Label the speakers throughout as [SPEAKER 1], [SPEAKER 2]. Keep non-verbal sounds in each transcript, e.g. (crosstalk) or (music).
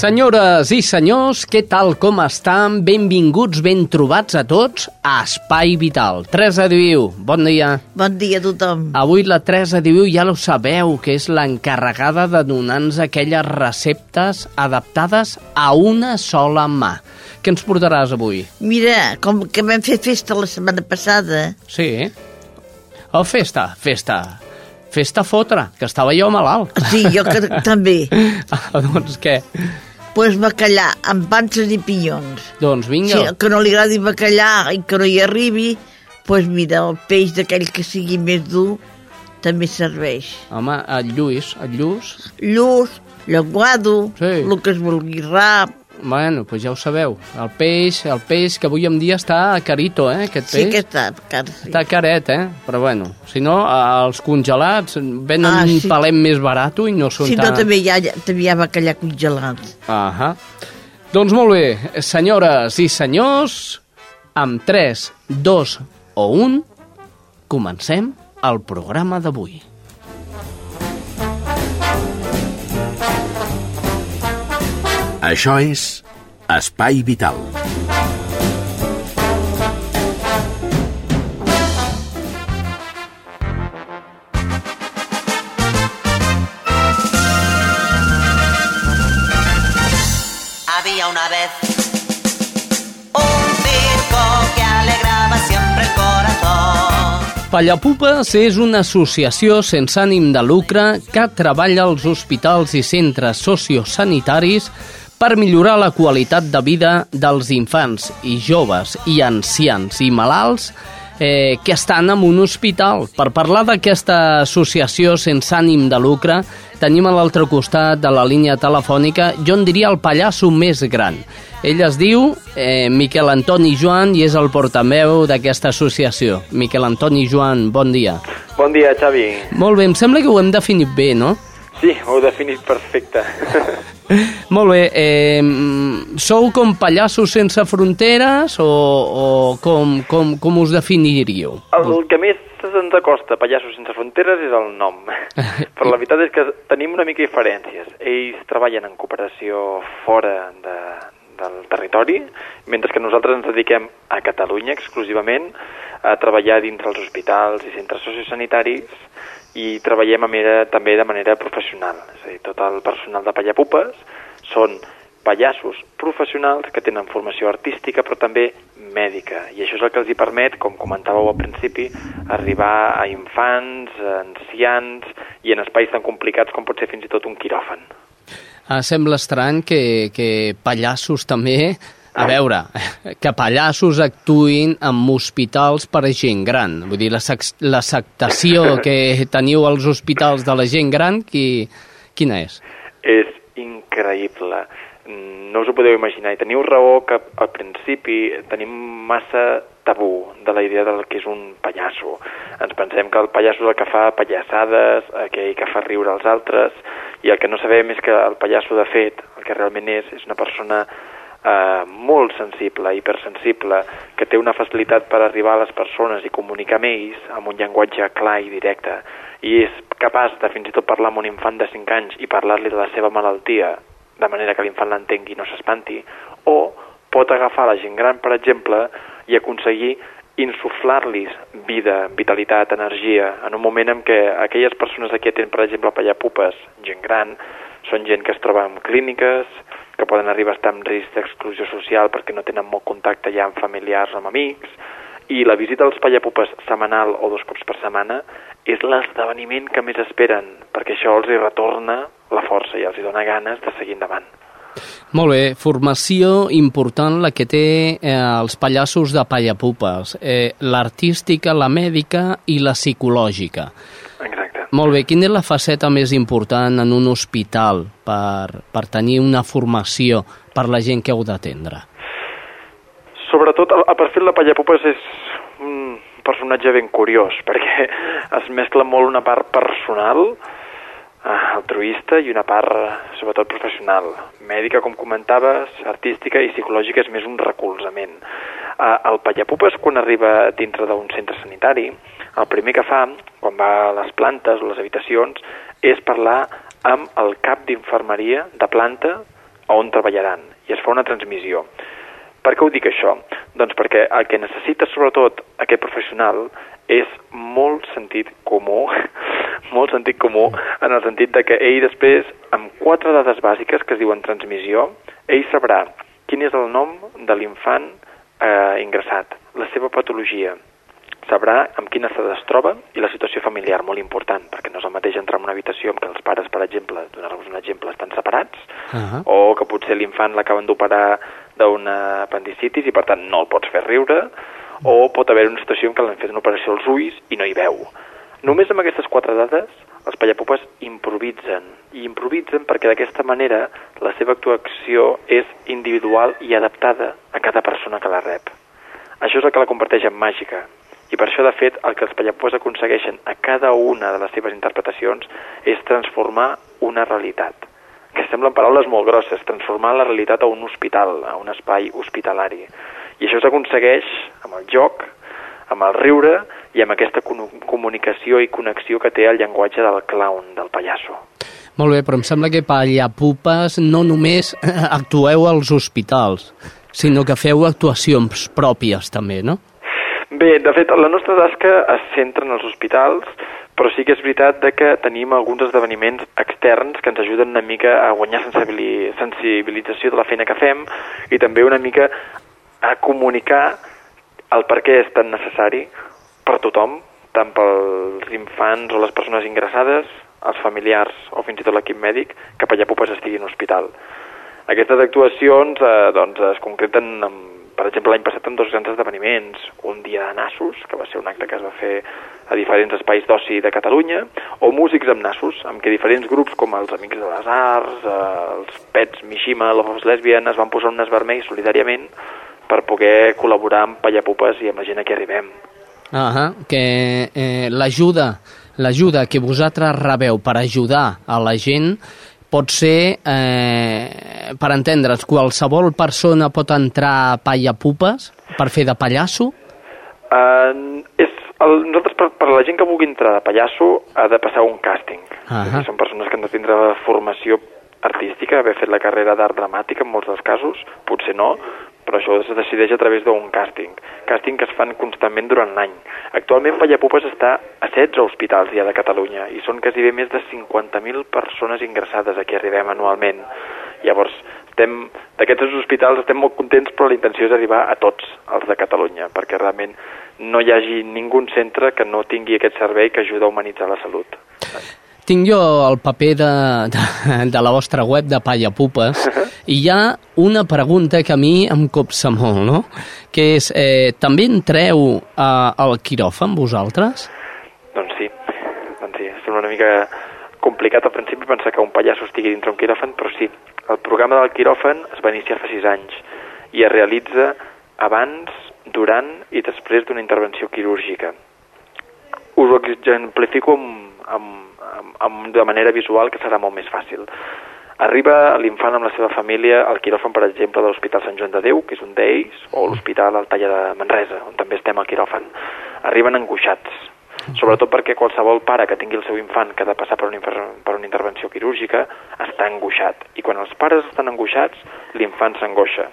[SPEAKER 1] Senyores i senyors, què tal, com estan? Benvinguts, ben trobats a tots a Espai Vital. Teresa Diviu, bon dia.
[SPEAKER 2] Bon dia a tothom.
[SPEAKER 1] Avui la Teresa Diviu ja ho sabeu, que és l'encarregada de donar-nos aquelles receptes adaptades a una sola mà. Què ens portaràs avui?
[SPEAKER 2] Mira, com que vam fer festa la setmana passada,
[SPEAKER 1] Sí. Oh, festa, festa. Festa fotre, que estava jo malalt.
[SPEAKER 2] sí, jo que (laughs) també,
[SPEAKER 1] Ah, doncs què?
[SPEAKER 2] Pues bacallà amb panses i pinyons.
[SPEAKER 1] Doncs vinga.
[SPEAKER 2] Si que no li agradi bacallà i que no hi arribi, pues mira, el peix d'aquell que sigui més dur també serveix.
[SPEAKER 1] Home, el Lluís, el Lluís,
[SPEAKER 2] Lluç, llenguado,
[SPEAKER 1] Sí.
[SPEAKER 2] el que es vulgui rap,
[SPEAKER 1] Bueno, doncs ja ho sabeu. El peix, el peix que avui en dia està carito, eh, aquest
[SPEAKER 2] sí
[SPEAKER 1] peix.
[SPEAKER 2] que està, car, sí.
[SPEAKER 1] Està caret, eh? Però bueno, si no, els congelats venen
[SPEAKER 2] Ah,
[SPEAKER 1] un
[SPEAKER 2] sí.
[SPEAKER 1] palem més barat i no són
[SPEAKER 2] Si no,
[SPEAKER 1] tan...
[SPEAKER 2] també hi, ha, també hi ha bacallà congelat.
[SPEAKER 1] Ahà. Doncs molt bé, senyores i senyors, amb 3, 2 o 1, comencem el programa d'avui.
[SPEAKER 3] Això és Espai Vital.
[SPEAKER 4] Había una vez un circo que alegraba siempre el corazón.
[SPEAKER 1] Pallapupes és una associació sense ànim de lucre que treballa als hospitals i centres sociosanitaris per millorar la qualitat de vida dels infants i joves i ancians i malalts eh, que estan en un hospital. Per parlar d'aquesta associació sense ànim de lucre, tenim a l'altre costat de la línia telefònica, jo en diria el pallasso més gran. Ell es diu eh, Miquel Antoni Joan i és el portaveu d'aquesta associació. Miquel Antoni Joan, bon dia.
[SPEAKER 5] Bon dia, Xavi.
[SPEAKER 1] Molt bé, em sembla que ho hem definit bé, no?
[SPEAKER 5] Sí, ho he definit perfecte. (laughs)
[SPEAKER 1] Molt bé, eh, sou com pallassos sense fronteres o, o com, com, com us definiríeu?
[SPEAKER 5] El que més ens acosta a Pallassos sense fronteres és el nom. (laughs) Però la veritat és que tenim una mica diferències. Ells treballen en cooperació fora de, del territori, mentre que nosaltres ens dediquem a Catalunya exclusivament a treballar dintre els hospitals i centres sociosanitaris i treballem a manera, també de manera professional. És a dir, tot el personal de Pallapupes són pallassos professionals que tenen formació artística però també mèdica i això és el que els hi permet, com comentàveu al principi, arribar a infants, a ancians i en espais tan complicats com pot ser fins i tot un quiròfan.
[SPEAKER 1] Ah, sembla estrany que, que pallassos també... A veure, que pallassos actuïn en hospitals per a gent gran. Vull dir, la, la sectació que teniu als hospitals de la gent gran, qui, quina és?
[SPEAKER 5] És increïble. No us ho podeu imaginar. I teniu raó que al principi tenim massa tabú de la idea del que és un pallasso. Ens pensem que el pallasso és el que fa pallassades, aquell que fa riure als altres, i el que no sabem és que el pallasso, de fet, el que realment és, és una persona eh, molt sensible, hipersensible, que té una facilitat per arribar a les persones i comunicar amb ells amb un llenguatge clar i directe, i és capaç de fins i tot parlar amb un infant de 5 anys i parlar-li de la seva malaltia de manera que l'infant l'entengui i no s'espanti, o pot agafar la gent gran, per exemple, i aconseguir insuflar-los vida, vitalitat, energia, en un moment en què aquelles persones que atén, per exemple, pallapupes, gent gran, són gent que es troba en clíniques, que poden arribar a estar en risc d'exclusió social perquè no tenen molt contacte ja amb familiars o amb amics, i la visita als pallapupes setmanal o dos cops per setmana és l'esdeveniment que més esperen, perquè això els hi retorna la força i els hi dona ganes de seguir endavant.
[SPEAKER 1] Molt bé, formació important la que té eh, els pallassos de pallapupes, eh, l'artística, la mèdica i la psicològica.
[SPEAKER 5] Exacte.
[SPEAKER 1] Molt bé, quina és la faceta més important en un hospital per, per tenir una formació per la gent que heu d'atendre?
[SPEAKER 5] Sobretot, el, el perfil de Pallapupes és un personatge ben curiós, (laughs) perquè es mescla molt una part personal, eh, altruista, i una part, sobretot, professional. Mèdica, com comentaves, artística i psicològica és més un recolzament. Eh, el Pallapupes, quan arriba dintre d'un centre sanitari, el primer que fa, quan va a les plantes o les habitacions, és parlar amb el cap d'infermeria de planta on treballaran i es fa una transmissió. Per què ho dic això? Doncs perquè el que necessita sobretot aquest professional és molt sentit comú, (laughs) molt sentit comú, en el sentit de que ell després, amb quatre dades bàsiques que es diuen transmissió, ell sabrà quin és el nom de l'infant eh, ingressat, la seva patologia, sabrà amb quin estat es troba i la situació familiar, molt important, perquè no és el mateix entrar en una habitació en què els pares, per exemple, donar-vos un exemple, estan separats,
[SPEAKER 1] Uh -huh.
[SPEAKER 5] o que potser l'infant l'acaben d'operar d'una apendicitis i per tant no el pots fer riure, o pot haver una situació en què l'han fet una operació als ulls i no hi veu. Només amb aquestes quatre dades els pallapupes improvisen, i improvisen perquè d'aquesta manera la seva actuació és individual i adaptada a cada persona que la rep. Això és el que la converteix en màgica, i per això, de fet, el que els pallapupes aconsegueixen a cada una de les seves interpretacions és transformar una realitat que semblen paraules molt grosses, transformar la realitat a un hospital, a un espai hospitalari. I això s'aconsegueix amb el joc, amb el riure i amb aquesta comu- comunicació i connexió que té el llenguatge del clown, del pallasso.
[SPEAKER 1] Molt bé, però em sembla que pallapupes no només (laughs) actueu als hospitals, sinó que feu actuacions pròpies també, no?
[SPEAKER 5] Bé, de fet, la nostra tasca es centra en els hospitals, però sí que és veritat de que tenim alguns esdeveniments externs que ens ajuden una mica a guanyar sensibili- sensibilització de la feina que fem i també una mica a comunicar el per què és tan necessari per tothom, tant pels infants o les persones ingressades, els familiars o fins i tot l'equip mèdic, que Pallapupes estigui en hospital. Aquestes actuacions eh, doncs, es concreten, amb, per exemple, l'any passat en dos grans esdeveniments. Un dia de nassos, que va ser un acte que es va fer a diferents espais d'oci de Catalunya, o músics amb nassos, amb què diferents grups com els Amics de les Arts, eh, els Pets Mishima, Love Lesbian, es van posar un nas vermell solidàriament per poder col·laborar amb Pallapupes i amb la gent a qui arribem.
[SPEAKER 1] Ah que eh, l'ajuda l'ajuda que vosaltres rebeu per ajudar a la gent pot ser, eh, per entendre's, qualsevol persona pot entrar a Pallapupes per fer de pallasso?
[SPEAKER 5] Uh, és el, nosaltres, per, per la gent que vulgui entrar de pallasso, ha de passar un càsting. A dir, són persones que han de tindre formació artística, haver fet la carrera d'art dramàtic en molts dels casos, potser no, però això es decideix a través d'un càsting. Càsting que es fan constantment durant l'any. Actualment Pallapupes està a 16 hospitals ja de Catalunya i són quasi bé més de 50.000 persones ingressades a qui arribem anualment. Llavors, estem d'aquests hospitals estem molt contents, però la intenció és arribar a tots els de Catalunya, perquè realment no hi hagi ningú centre que no tingui aquest servei que ajuda a humanitzar la salut.
[SPEAKER 1] Tinc jo el paper de, de, de la vostra web de Pallapupes i hi ha una pregunta que a mi em copsa molt, no? Que és, eh, també entreu eh, al quiròfan vosaltres?
[SPEAKER 5] Doncs sí, doncs sí, sembla una mica complicat al principi pensar que un pallasso estigui dintre un quiròfan, però sí, el programa del quiròfan es va iniciar fa sis anys i es realitza abans, durant i després d'una intervenció quirúrgica. Us ho exemplifico amb, amb, amb, de manera visual que serà molt més fàcil. Arriba l'infant amb la seva família al quiròfan, per exemple, de l'Hospital Sant Joan de Déu, que és un d'ells, o l'Hospital Altalla de Manresa, on també estem al quiròfan. Arriben angoixats, sobretot perquè qualsevol pare que tingui el seu infant que ha de passar per una, per una intervenció quirúrgica està angoixat. I quan els pares estan angoixats, l'infant s'angoixa.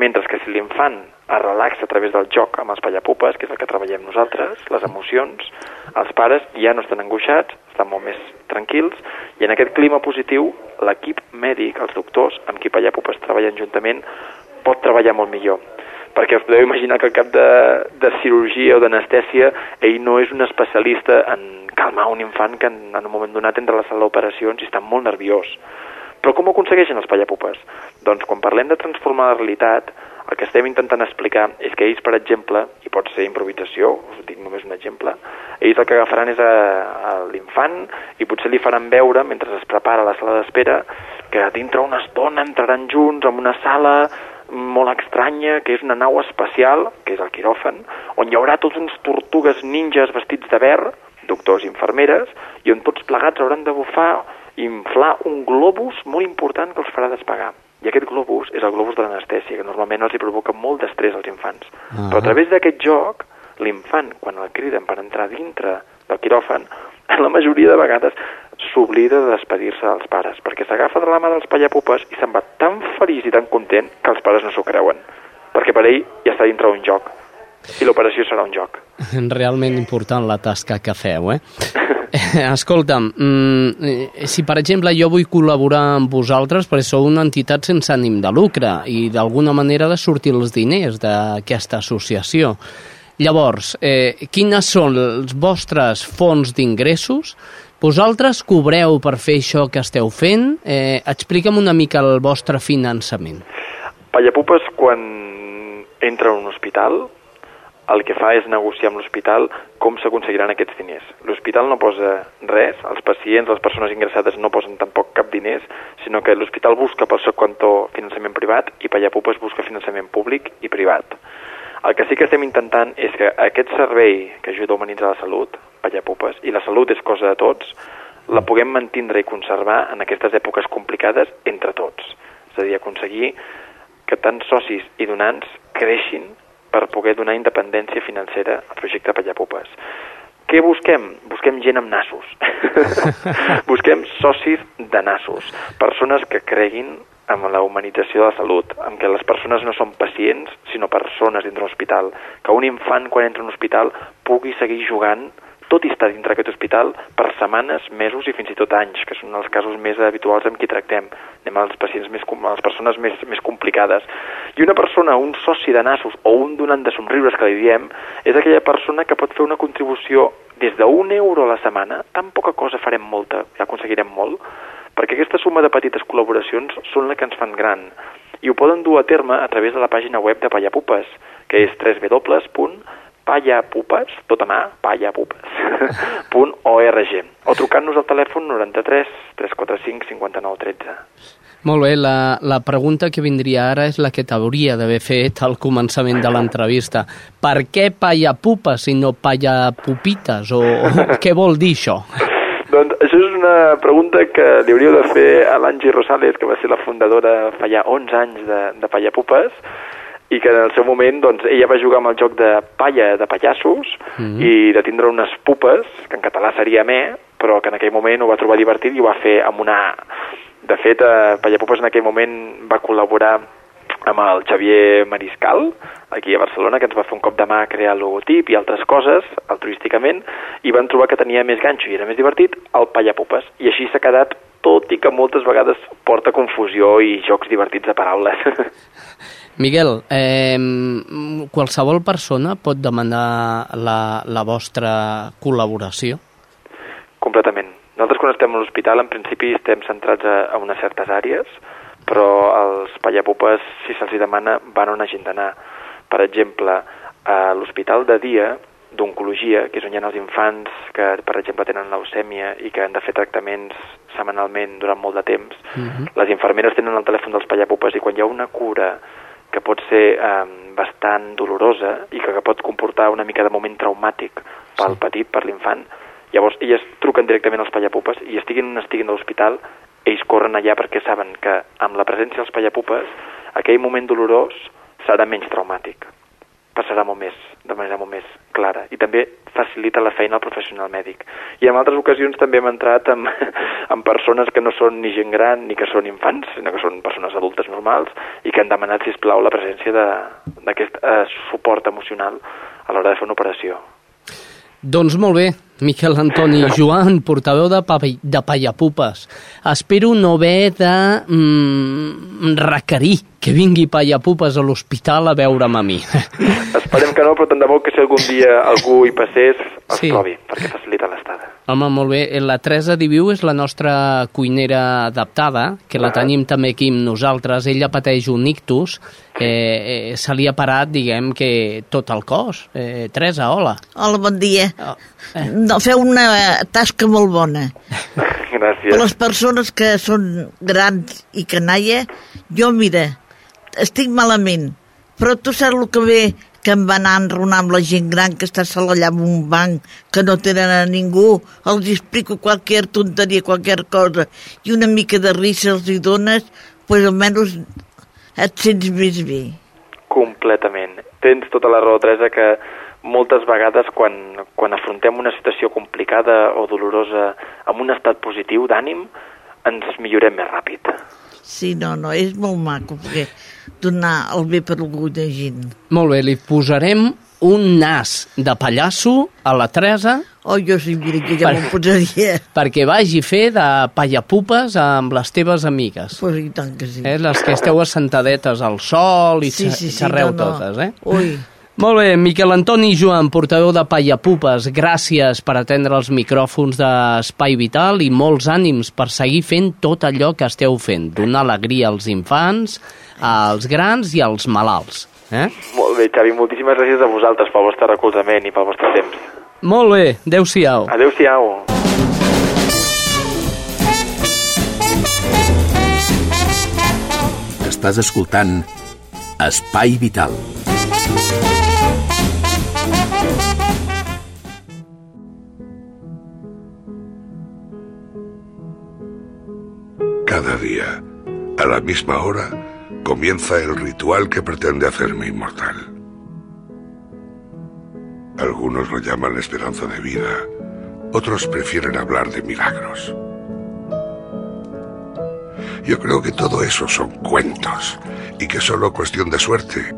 [SPEAKER 5] Mentre que si l'infant es relaxa a través del joc amb els pallapupes, que és el que treballem nosaltres, les emocions, els pares ja no estan angoixats, estan molt més tranquils, i en aquest clima positiu, l'equip mèdic, els doctors, amb qui pallapupes treballen juntament, pot treballar molt millor. perquè us podeu imaginar que al cap de, de cirurgia o d'anestèsia ell no és un especialista en calmar un infant que en, en un moment donat entra a la sala d'operacions i està molt nerviós. Però com ho aconsegueixen els pallapupes? Doncs quan parlem de transformar la realitat, el que estem intentant explicar és que ells, per exemple, i pot ser improvisació, us dic només un exemple, ells el que agafaran és a, a l'infant i potser li faran veure, mentre es prepara a la sala d'espera, que dintre una estona entraran junts en una sala molt estranya, que és una nau espacial, que és el quiròfan, on hi haurà tots uns tortugues ninjas vestits de verd, doctors i infermeres, i on tots plegats hauran de bufar inflar un globus molt important que els farà despegar. I aquest globus és el globus de l'anestèsia, que normalment els hi provoca molt d'estrès als infants. Uh -huh. Però a través d'aquest joc, l'infant, quan el criden per entrar dintre del quiròfan, (laughs) la majoria de vegades s'oblida de despedir-se dels pares, perquè s'agafa de la mà dels pallapupes i se'n va tan feliç i tan content que els pares no s'ho creuen, perquè per ell ja està dintre un joc i l'operació serà un joc. (laughs)
[SPEAKER 1] Realment important la tasca que feu, eh? (laughs) Escolta'm, mm, si per exemple jo vull col·laborar amb vosaltres perquè sou una entitat sense ànim de lucre i d'alguna manera de sortir els diners d'aquesta associació, llavors, eh, quines són els vostres fons d'ingressos? Vosaltres cobreu per fer això que esteu fent? Eh, explica'm una mica el vostre finançament.
[SPEAKER 5] Pallapupes, quan entra a un hospital, el que fa és negociar amb l'hospital com s'aconseguiran aquests diners. L'hospital no posa res, els pacients, les persones ingressades no posen tampoc cap diners, sinó que l'hospital busca pel seu compte finançament privat i Pallapupes busca finançament públic i privat. El que sí que estem intentant és que aquest servei que ajuda a humanitzar la salut, Pallapupes, i la salut és cosa de tots, la puguem mantindre i conservar en aquestes èpoques complicades entre tots. És a dir, aconseguir que tant socis i donants creixin per poder donar independència financera al projecte Pallapupes. Què busquem? Busquem gent amb nassos. (laughs) busquem socis de nassos, persones que creguin amb la humanització de la salut, amb que les persones no són pacients, sinó persones dintre l'hospital, que un infant quan entra a un hospital pugui seguir jugant tot i estar dintre aquest hospital per setmanes, mesos i fins i tot anys, que són els casos més habituals amb qui tractem. Anem als pacients més, a les persones més, més complicades. I una persona, un soci de nassos o un donant de somriures que li diem, és aquella persona que pot fer una contribució des d'un euro a la setmana, tan poca cosa farem molta, ja aconseguirem molt, perquè aquesta suma de petites col·laboracions són la que ens fan gran i ho poden dur a terme a través de la pàgina web de Pallapupes, que és www pallapupes, tot a mà, pallapupes.org (laughs) o trucant-nos al telèfon 93 345 59 13.
[SPEAKER 1] Molt bé, la, la pregunta que vindria ara és la que t'hauria d'haver fet al començament de l'entrevista. Per què pallapupes i no pallapupites? O, o (laughs) què vol dir això?
[SPEAKER 5] Doncs això és una pregunta que li hauríeu de fer a l'Angie Rosales, que va ser la fundadora fa ja 11 anys de, de Pallapupes, i que en el seu moment doncs, ella va jugar amb el joc de palla de pallassos mm -hmm. i de tindre unes pupes, que en català seria me, però que en aquell moment ho va trobar divertit i ho va fer amb una... De fet, eh, Pallapupes en aquell moment va col·laborar amb el Xavier Mariscal, aquí a Barcelona, que ens va fer un cop de mà a crear el logotip i altres coses, altruísticament, i van trobar que tenia més ganxo i era més divertit el Pallapupes. I així s'ha quedat, tot i que moltes vegades porta confusió i jocs divertits de paraules. (laughs)
[SPEAKER 1] Miguel, eh, qualsevol persona pot demanar la, la vostra col·laboració?
[SPEAKER 5] Completament. Nosaltres quan estem a l'hospital en principi estem centrats a, a unes certes àrees, però els pallapupes, si se'ls demana, van on hagin d'anar. Per exemple, a l'hospital de dia d'oncologia, que és on hi ha els infants que, per exemple, tenen leucèmia i que han de fer tractaments setmanalment durant molt de temps, uh mhm. -huh. les infermeres tenen el telèfon dels pallapupes i quan hi ha una cura que pot ser eh, bastant dolorosa i que, que pot comportar una mica de moment traumàtic pel sí. petit, per l'infant, llavors elles truquen directament als pallapupes i estiguin on estiguin a l'hospital, ells corren allà perquè saben que amb la presència dels pallapupes aquell moment dolorós serà menys traumàtic passarà molt més, de manera molt més clara i també facilita la feina al professional mèdic. I en altres ocasions també hem entrat amb, (laughs) amb persones que no són ni gent gran ni que són infants, sinó que són persones adultes normals i que han demanat, si plau la presència d'aquest eh, suport emocional a l'hora de fer una operació.
[SPEAKER 1] Doncs molt bé, Miquel Antoni Joan, portaveu de, pa de Pallapupes. Espero no haver de mm, requerir que vingui Pallapupes a l'hospital a veure'm a mi. (laughs)
[SPEAKER 5] Esperem que no, però tant de bo que si algun dia algú hi passés, els
[SPEAKER 1] Sí.
[SPEAKER 5] trobi, perquè facilita l'estada.
[SPEAKER 1] Home, molt bé. La Teresa Diviu és la nostra cuinera adaptada, que la
[SPEAKER 5] Ah.
[SPEAKER 1] tenim també aquí amb nosaltres. Ella pateix un ictus. Eh, eh, se li ha parat, diguem, que tot el cos. Eh, Teresa, hola.
[SPEAKER 2] Hola, bon dia.
[SPEAKER 1] Oh, eh.
[SPEAKER 2] No, feu una tasca molt bona. (laughs)
[SPEAKER 5] Gràcies.
[SPEAKER 2] Per les persones que són grans i canalla, jo, mira, estic malament, però tu saps el que ve que em va anar a enronar amb la gent gran que està sola allà en un banc, que no tenen a ningú, els explico qualsevol tonteria, qualsevol cosa, i una mica de risa els hi dones, pues almenys et sents més bé.
[SPEAKER 5] Completament. Tens tota la raó, Teresa, que moltes vegades quan, quan afrontem una situació complicada o dolorosa amb un estat positiu d'ànim, ens millorem més ràpid.
[SPEAKER 2] Sí, no, no, és molt maco, perquè donar el bé per algú de gent.
[SPEAKER 1] Molt bé, li posarem un nas de pallasso a la Teresa
[SPEAKER 2] Oh, jo sí, mira, que ja
[SPEAKER 1] Per-
[SPEAKER 2] m'ho posaria.
[SPEAKER 1] perquè vagi a fer de pallapupes amb les teves amigues.
[SPEAKER 2] Pues i tant que sí.
[SPEAKER 1] Eh, les que esteu assentadetes al sol i,
[SPEAKER 2] sí,
[SPEAKER 1] sí,
[SPEAKER 2] sí, sí,
[SPEAKER 1] xerreu
[SPEAKER 2] no, no.
[SPEAKER 1] totes, eh?
[SPEAKER 2] Ui,
[SPEAKER 1] Molt bé, Miquel Antoni Joan, portaveu de Pallapupes, gràcies per atendre els micròfons d'Espai Vital i molts ànims per seguir fent tot allò que esteu fent, donar alegria als infants, als grans i als malalts. Eh?
[SPEAKER 5] Molt bé, Xavi, moltíssimes gràcies a vosaltres pel vostre recolzament i pel vostre temps.
[SPEAKER 1] Molt bé, adeu-siau.
[SPEAKER 5] Adéu-siau.
[SPEAKER 3] Estàs escoltant Espai Vital.
[SPEAKER 6] Cada día, a la misma hora, comienza el ritual que pretende hacerme inmortal. Algunos lo llaman esperanza de vida, otros prefieren hablar de milagros. Yo creo que todo eso son cuentos y que es solo cuestión de suerte.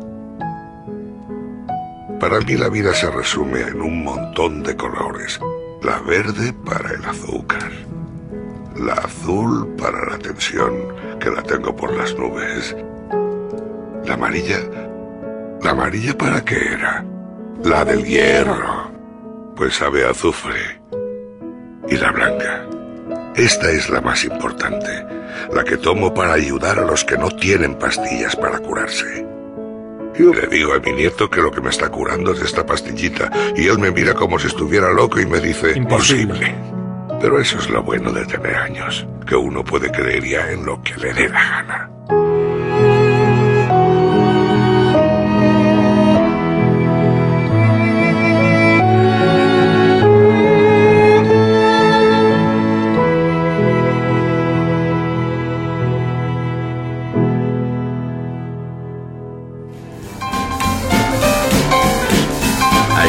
[SPEAKER 6] Para mí la vida se resume en un montón de colores. La verde para el azúcar, la azul para la tensión, que la tengo por las nubes. La amarilla. ¿La amarilla para qué era? La del hierro. Pues sabe a azufre. Y la blanca. Esta es la más importante, la que tomo para ayudar a los que no tienen pastillas para curarse. Yo le digo a mi nieto que lo que me está curando es esta pastillita y él me mira como si estuviera loco y me dice imposible. Pero eso es lo bueno de tener años, que uno puede creer ya en lo que le dé la gana.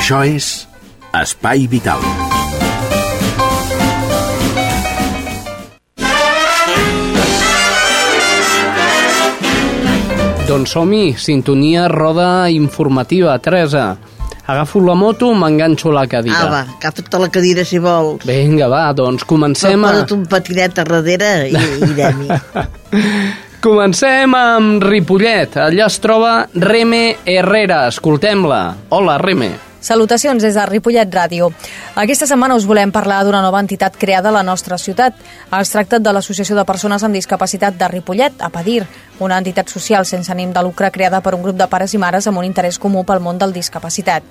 [SPEAKER 3] Això és Espai Vital.
[SPEAKER 1] Doncs som-hi, sintonia, roda informativa, Teresa. Agafo la moto, m'enganxo a la cadira.
[SPEAKER 2] ah, va, agafa't la cadira si vols.
[SPEAKER 1] Vinga, va, doncs comencem a...
[SPEAKER 2] posa't un patinet a darrere i, i anem-hi. (laughs)
[SPEAKER 1] Comencem amb Ripollet. Allà es troba Reme Herrera. Escoltem-la. Hola, Reme.
[SPEAKER 7] Salutacions des de Ripollet Ràdio. Aquesta setmana us volem parlar d'una nova entitat creada a la nostra ciutat. Es tracta de l'Associació de Persones amb Discapacitat de Ripollet, APADIR, una entitat social sense ànim de lucre creada per un grup de pares i mares amb un interès comú pel món del discapacitat.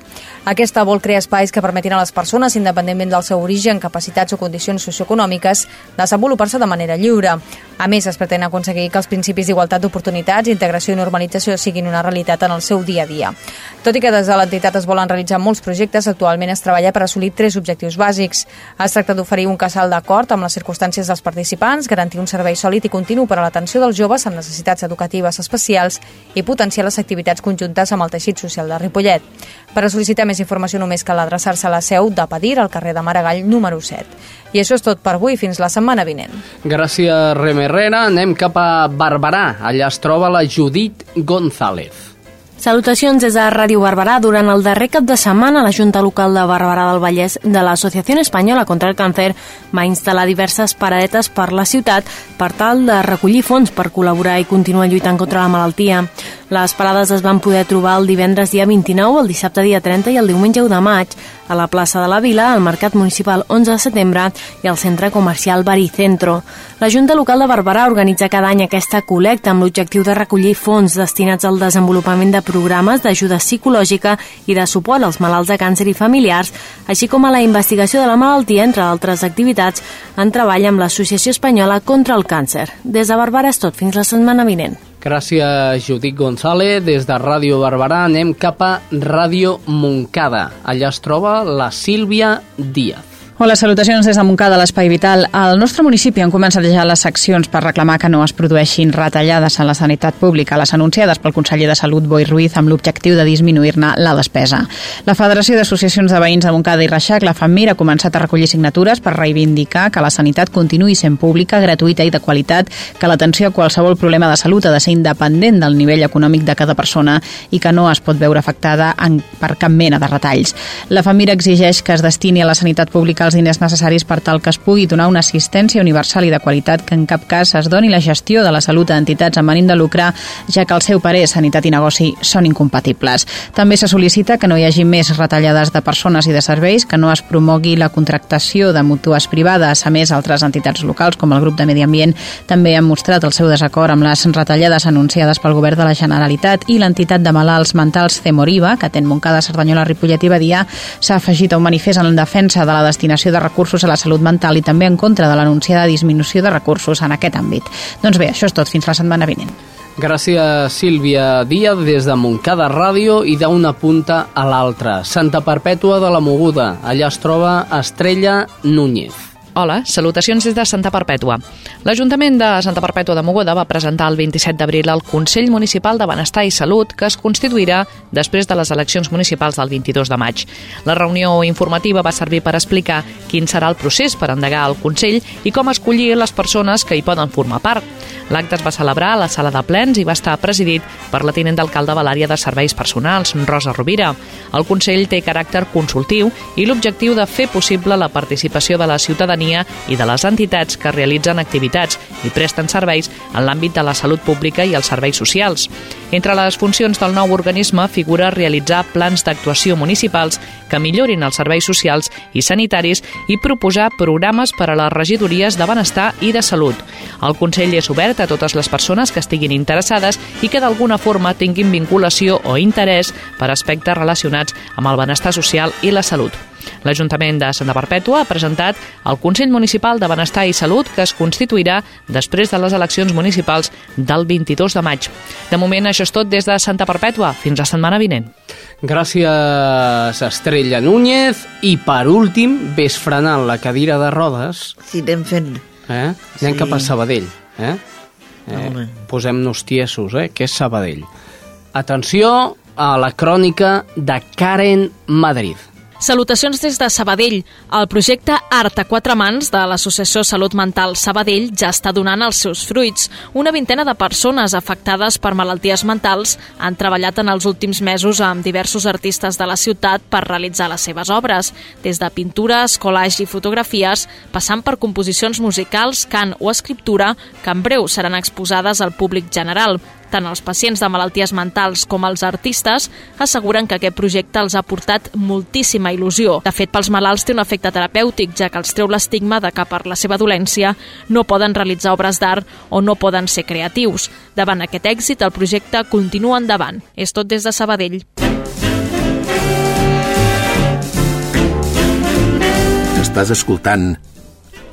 [SPEAKER 7] Aquesta vol crear espais que permetin a les persones, independentment del seu origen, capacitats o condicions socioeconòmiques, desenvolupar-se de manera lliure. A més, es pretén aconseguir que els principis d'igualtat d'oportunitats, integració i normalització siguin una realitat en el seu dia a dia. Tot i que des de l'entitat es volen realitzar molts projectes, actualment es treballa per assolir tres objectius bàsics. Es tracta d'oferir un casal d'acord amb les circumstàncies dels participants, garantir un servei sòlid i continu per a l'atenció dels joves amb necessitats educatives especials i potenciar les activitats conjuntes amb el teixit social de Ripollet. Per a sol·licitar més informació només cal adreçar-se a la seu de Padir, al carrer de Maragall, número 7. I això és tot per avui, fins la setmana vinent.
[SPEAKER 1] Gràcies, Reme Herrera. Anem cap a Barberà. Allà es troba la Judit González.
[SPEAKER 7] Salutacions des de Ràdio Barberà. Durant el darrer cap de setmana, la Junta Local de Barberà del Vallès de l'Associació Espanyola contra el Càncer va instal·lar diverses paradetes per la ciutat per tal de recollir fons per col·laborar i continuar lluitant contra la malaltia. Les parades es van poder trobar el divendres dia 29, el dissabte dia 30 i el diumenge 1 de maig a la plaça de la Vila, al Mercat Municipal 11 de setembre i al Centre Comercial Baricentro. La Junta Local de Barberà organitza cada any aquesta col·lecta amb l'objectiu de recollir fons destinats al desenvolupament de programes d'ajuda psicològica i de suport als malalts de càncer i familiars, així com a la investigació de la malaltia, entre altres activitats, en treball amb l'Associació Espanyola contra el Càncer. Des de Barberà és tot, fins la setmana vinent.
[SPEAKER 1] Gràcies, Judit González. Des de Ràdio Barberà anem cap a Ràdio Moncada. Allà es troba la Sílvia Díaz.
[SPEAKER 8] Hola, salutacions des de Montcada, l'Espai Vital. Al nostre municipi han començat ja les seccions per reclamar que no es produeixin retallades a la sanitat pública, les anunciades pel conseller de Salut, Boi Ruiz, amb l'objectiu de disminuir-ne la despesa. La Federació d'Associacions de Veïns de Montcada i Reixac, la FAMIR, ha començat a recollir signatures per reivindicar que la sanitat continuï sent pública, gratuïta i de qualitat, que l'atenció a qualsevol problema de salut ha de ser independent del nivell econòmic de cada persona i que no es pot veure afectada en, per cap mena de retalls. La FAMIR exigeix que es destini a la sanitat pública els diners necessaris per tal que es pugui donar una assistència universal i de qualitat que en cap cas es doni la gestió de la salut a entitats amb ànim de lucre, ja que el seu parer, sanitat i negoci, són incompatibles. També se sol·licita que no hi hagi més retallades de persones i de serveis, que no es promogui la contractació de mutues privades. A més, altres entitats locals, com el grup de Medi Ambient, també han mostrat el seu desacord amb les retallades anunciades pel govern de la Generalitat i l'entitat de malalts mentals Cemoriva, que ten Montcada, Cerdanyola, Ripollet i Badia, s'ha afegit a un manifest en defensa de la destinació destinació de recursos a la salut mental i també en contra de l'anunciada disminució de recursos en aquest àmbit. Doncs bé, això és tot. Fins la setmana vinent.
[SPEAKER 1] Gràcies, Sílvia Díaz, des de Montcada Ràdio i d'una punta a l'altra. Santa Perpètua de la Moguda. Allà es troba Estrella Núñez.
[SPEAKER 9] Hola, salutacions des de Santa Perpètua. L'Ajuntament de Santa Perpètua de Mogoda va presentar el 27 d'abril el Consell Municipal de Benestar i Salut, que es constituirà després de les eleccions municipals del 22 de maig. La reunió informativa va servir per explicar quin serà el procés per endegar el Consell i com escollir les persones que hi poden formar part. L'acte es va celebrar a la sala de plens i va estar presidit per la tinent d'alcalde de l'àrea de serveis personals, Rosa Rovira. El Consell té caràcter consultiu i l'objectiu de fer possible la participació de la ciutadania i de les entitats que realitzen activitats i presten serveis en l'àmbit de la salut pública i els serveis socials. Entre les funcions del nou organisme figura realitzar plans d'actuació municipals que millorin els serveis socials i sanitaris i proposar programes per a les regidories de benestar i de salut. El Consell és obert totes les persones que estiguin interessades i que d'alguna forma tinguin vinculació o interès per aspectes relacionats amb el benestar social i la salut. L'Ajuntament de Santa Perpètua ha presentat el Consell Municipal de Benestar i Salut que es constituirà després de les eleccions municipals del 22 de maig. De moment, això és tot des de Santa Perpètua. Fins la setmana vinent.
[SPEAKER 1] Gràcies, Estrella Núñez. I per últim, ves frenant la cadira de rodes.
[SPEAKER 2] Sí, anem fent.
[SPEAKER 1] Eh? Anem
[SPEAKER 2] Sí.
[SPEAKER 1] cap a Sabadell. Eh? Eh. Posem-nos tiesos, eh? que és Sabadell. Atenció a la crònica de Karen Madrid.
[SPEAKER 10] Salutacions des de Sabadell. El projecte Art a quatre mans de l'Associació Salut Mental Sabadell ja està donant els seus fruits. Una vintena de persones afectades per malalties mentals han treballat en els últims mesos amb diversos artistes de la ciutat per realitzar les seves obres, des de pintures, collage i fotografies, passant per composicions musicals, cant o escriptura, que en breu seran exposades al públic general. Tant els pacients de malalties mentals com els artistes asseguren que aquest projecte els ha portat moltíssima il·lusió. De fet, pels malalts té un efecte terapèutic, ja que els treu l'estigma de que per la seva dolència no poden realitzar obres d'art o no poden ser creatius. Davant aquest èxit, el projecte continua endavant. És tot des de Sabadell.
[SPEAKER 3] Estàs escoltant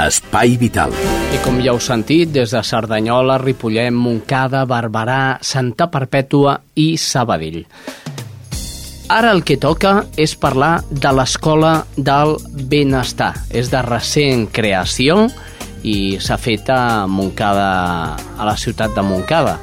[SPEAKER 3] Espai Vital.
[SPEAKER 1] I com ja heu sentit, des de Cerdanyola, Ripollet, Montcada, Barberà, Santa Perpètua i Sabadell. Ara el que toca és parlar de l'Escola del Benestar. És de recent creació i s'ha fet a Montcada, a la ciutat de Montcada.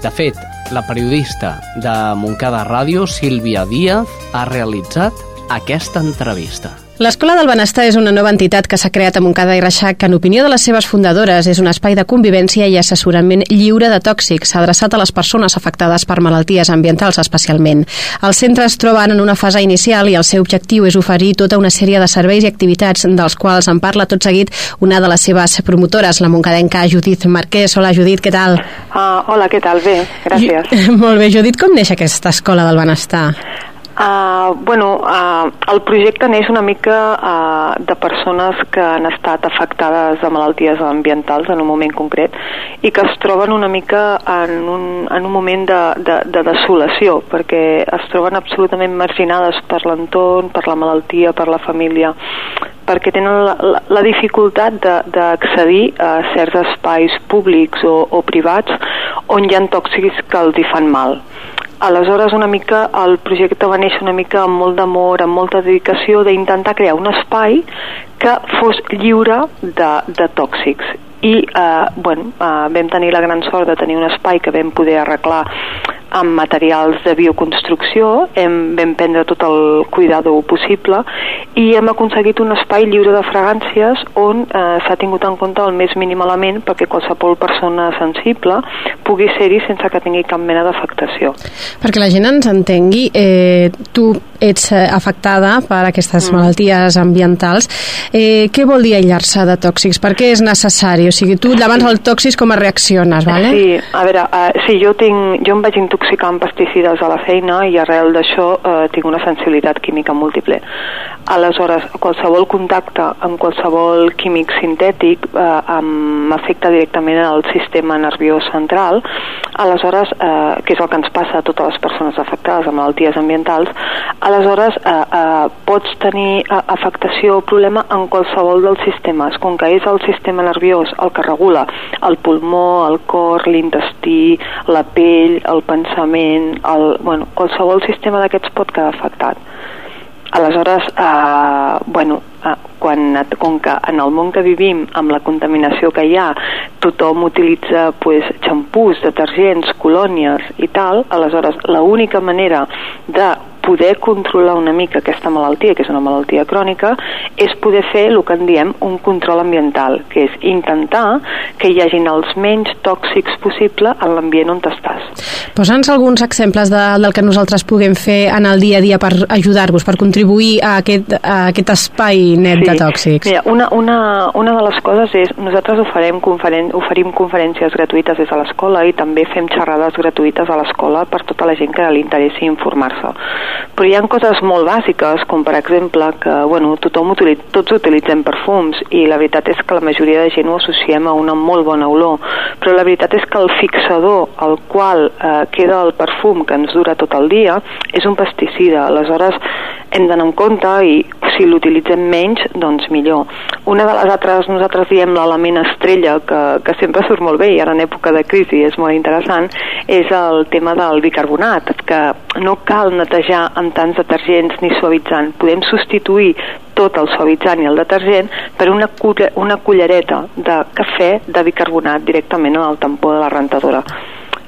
[SPEAKER 1] De fet, la periodista de Montcada Ràdio, Sílvia Díaz, ha realitzat aquesta entrevista.
[SPEAKER 11] L'Escola del Benestar és una nova entitat que s'ha creat a Montcada i Reixac que, en opinió de les seves fundadores, és un espai de convivència i assessorament lliure de tòxics, adreçat a les persones afectades per malalties ambientals especialment. Els centres es troben en una fase inicial i el seu objectiu és oferir tota una sèrie de serveis i activitats dels quals en parla tot seguit una de les seves promotores, la moncadenca Judit Marquès. Hola, Judit, què tal?
[SPEAKER 12] Uh, hola, què tal? Bé, gràcies. (laughs)
[SPEAKER 11] Molt bé, Judit, com neix aquesta Escola del Benestar?
[SPEAKER 12] Uh, bueno, uh, el projecte neix una mica uh, de persones que han estat afectades de malalties ambientals en un moment concret i que es troben una mica en un, en un moment de, de, de desolació perquè es troben absolutament marginades per l'entorn, per la malaltia, per la família perquè tenen la, la, la dificultat d'accedir a certs espais públics o, o privats on hi ha tòxics que els hi fan mal Aleshores, una mica, el projecte va néixer una mica amb molt d'amor, amb molta dedicació, d'intentar crear un espai que fos lliure de, de tòxics. I, eh, bueno, eh, vam tenir la gran sort de tenir un espai que vam poder arreglar amb materials de bioconstrucció, hem, vam prendre tot el cuidado possible i hem aconseguit un espai lliure de fragàncies on eh, s'ha tingut en compte el més mínim element perquè qualsevol persona sensible pugui ser-hi sense que tingui cap mena d'afectació.
[SPEAKER 11] Perquè la gent ens entengui, eh, tu ets eh, afectada per aquestes mm. malalties ambientals. Eh, què vol dir aïllar-se de tòxics? Per què és necessari? O sigui, tu davant el tòxics com reacciones, vale?
[SPEAKER 12] Sí, a veure, uh, sí, jo, tinc, jo em vaig intoxicar amb pesticides a la feina i arrel d'això uh, tinc una sensibilitat química múltiple. Aleshores, qualsevol contacte amb qualsevol químic sintètic eh, m'afecta directament al sistema nerviós central, aleshores, eh, que és el que ens passa a totes les persones afectades amb malalties ambientals, aleshores eh, eh, pots tenir eh, afectació o problema en qualsevol dels sistemes, com que és el sistema nerviós el que regula el pulmó, el cor, l'intestí, la pell, el pensament, el, bueno, qualsevol sistema d'aquests pot quedar afectat. Aleshores, eh, bueno, eh, quan, com que en el món que vivim, amb la contaminació que hi ha, tothom utilitza pues, xampús, detergents, colònies i tal, aleshores l'única manera de poder controlar una mica aquesta malaltia, que és una malaltia crònica, és poder fer el que en diem un control ambiental, que és intentar que hi hagin els menys tòxics possible en l'ambient on estàs.
[SPEAKER 11] Posa'ns alguns exemples de, del que nosaltres puguem fer en el dia a dia per ajudar-vos, per contribuir a aquest, a aquest espai net sí. de tòxics.
[SPEAKER 12] Mira, una, una, una de les coses és, nosaltres oferim, conferen oferim conferències gratuïtes des de l'escola i també fem xerrades gratuïtes a l'escola per tota la gent que li interessi informar-se però hi ha coses molt bàsiques, com per exemple que bueno, tothom utilitza, tots utilitzem perfums i la veritat és que la majoria de gent ho associem a una molt bona olor, però la veritat és que el fixador al qual eh, queda el perfum que ens dura tot el dia és un pesticida, aleshores hem d'anar en compte i si l'utilitzem menys, doncs millor. Una de les altres, nosaltres diem l'element estrella, que, que sempre surt molt bé i ara en època de crisi és molt interessant, és el tema del bicarbonat, que no cal netejar amb tants detergents ni suavitzant. Podem substituir tot el suavitzant i el detergent per una, una cullereta de cafè de bicarbonat directament en el tampó de la rentadora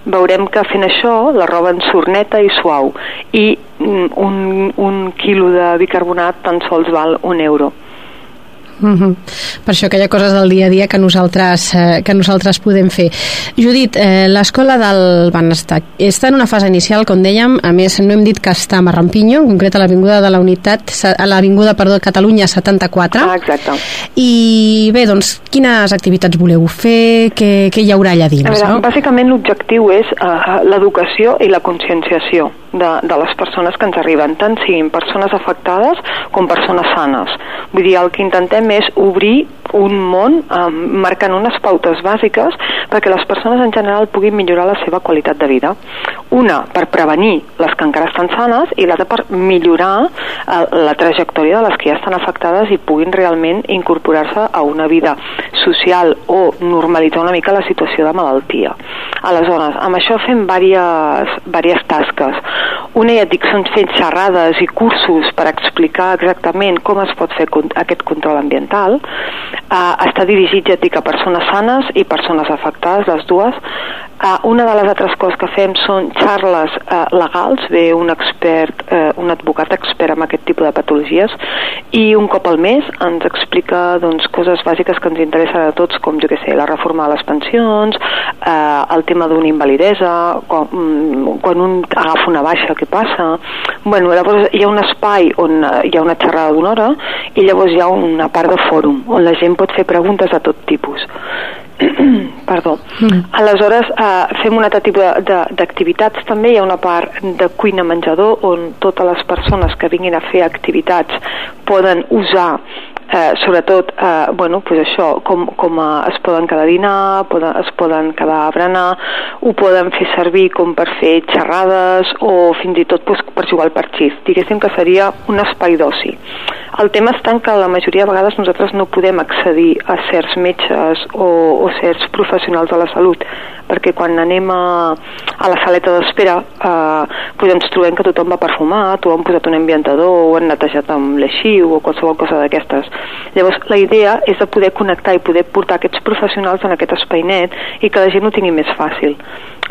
[SPEAKER 12] veurem que fent això la roba en surt neta i suau i mm, un, un quilo de bicarbonat tan sols val un euro
[SPEAKER 11] Uh -huh. Per això que hi ha coses del dia a dia que nosaltres, eh, que nosaltres podem fer. Judit, eh, l'escola del Benestar està en una fase inicial, com dèiem, a més no hem dit que està a Marrampinyo, en concret a l'Avinguda de la Unitat, a l'Avinguda, perdó, Catalunya 74.
[SPEAKER 12] Ah, exacte.
[SPEAKER 11] I bé, doncs, quines activitats voleu fer? Què, què hi haurà allà dins? A veure,
[SPEAKER 12] no? bàsicament l'objectiu és uh, l'educació i la conscienciació de, de les persones que ens arriben, tant siguin persones afectades com persones sanes. Vull dir, el que intentem és obrir un món eh, marcant unes pautes bàsiques perquè les persones en general puguin millorar la seva qualitat de vida. Una, per prevenir les que encara estan sanes i l'altra per millorar eh, la trajectòria de les que ja estan afectades i puguin realment incorporar-se a una vida social o normalitzar una mica la situació de malaltia. Aleshores, amb això fem diverses, diverses tasques. Una, ja et dic, són fent xerrades i cursos per explicar exactament com es pot fer aquest control ambiental. Uh, està dirigit, ja et dic, a persones sanes i persones afectades, les dues. Uh, una de les altres coses que fem són xarles uh, legals, ve un expert, uh, un advocat expert amb aquest tipus de patologies i un cop al mes ens explica doncs, coses bàsiques que ens interessen a tots com jo que sé, la reforma de les pensions eh, el tema d'una invalidesa quan, mm, quan un agafa una baixa què passa bueno, llavors hi ha un espai on eh, hi ha una xerrada d'una hora i llavors hi ha una part de fòrum on la gent pot fer preguntes de tot tipus (clears throat) Perdó. Mm. Aleshores, eh, fem un altre tipus d'activitats també. Hi ha una part de cuina-menjador on totes les persones que vinguin a fer activitats poden usar eh, sobretot, eh, bueno, pues això, com, com es poden quedar a dinar, poden, es poden quedar a berenar, ho poden fer servir com per fer xerrades o fins i tot pues, per jugar al parxís. Diguéssim que seria un espai d'oci. El tema està en que la majoria de vegades nosaltres no podem accedir a certs metges o, o certs professionals de la salut perquè quan anem a, a la saleta d'espera eh, pues ens trobem que tothom va perfumat o han posat un ambientador o han netejat amb l'eixiu o qualsevol cosa d'aquestes. Llavors la idea és de poder connectar i poder portar aquests professionals en aquest espai net i que la gent ho tingui més fàcil.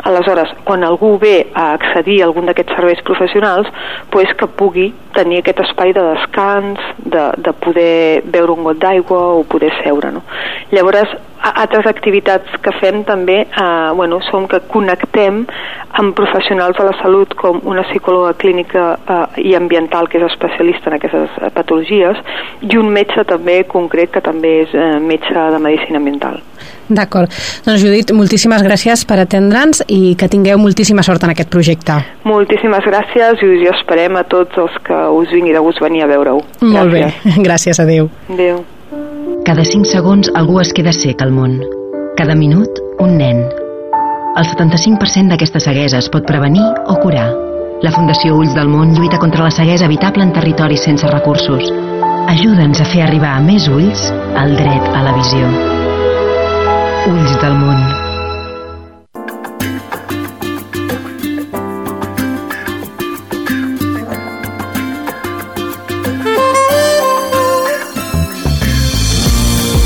[SPEAKER 12] Aleshores, quan algú ve a accedir a algun d'aquests serveis professionals, pues que pugui tenir aquest espai de descans, de, de poder beure un got d'aigua o poder seure. No? Llavors, altres activitats que fem també eh, bueno, són que connectem amb professionals de la salut com una psicòloga clínica eh, i ambiental que és especialista en aquestes patologies i un metge també concret que també és eh, metge de medicina ambiental.
[SPEAKER 11] D'acord. Doncs Judit, moltíssimes gràcies per atendre'ns i que tingueu moltíssima sort en aquest projecte.
[SPEAKER 12] Moltíssimes gràcies i us hi esperem a tots els que us vingui de gust venir a veure-ho.
[SPEAKER 11] Molt bé, gràcies, (laughs) adeu.
[SPEAKER 12] Adeu.
[SPEAKER 13] Cada 5 segons algú es queda sec al món. Cada minut, un nen. El 75% d'aquesta ceguesa es pot prevenir o curar. La Fundació Ulls del Món lluita contra la ceguesa evitable en territoris sense recursos. Ajuda'ns a fer arribar a més ulls el dret a la visió. Ulls del món.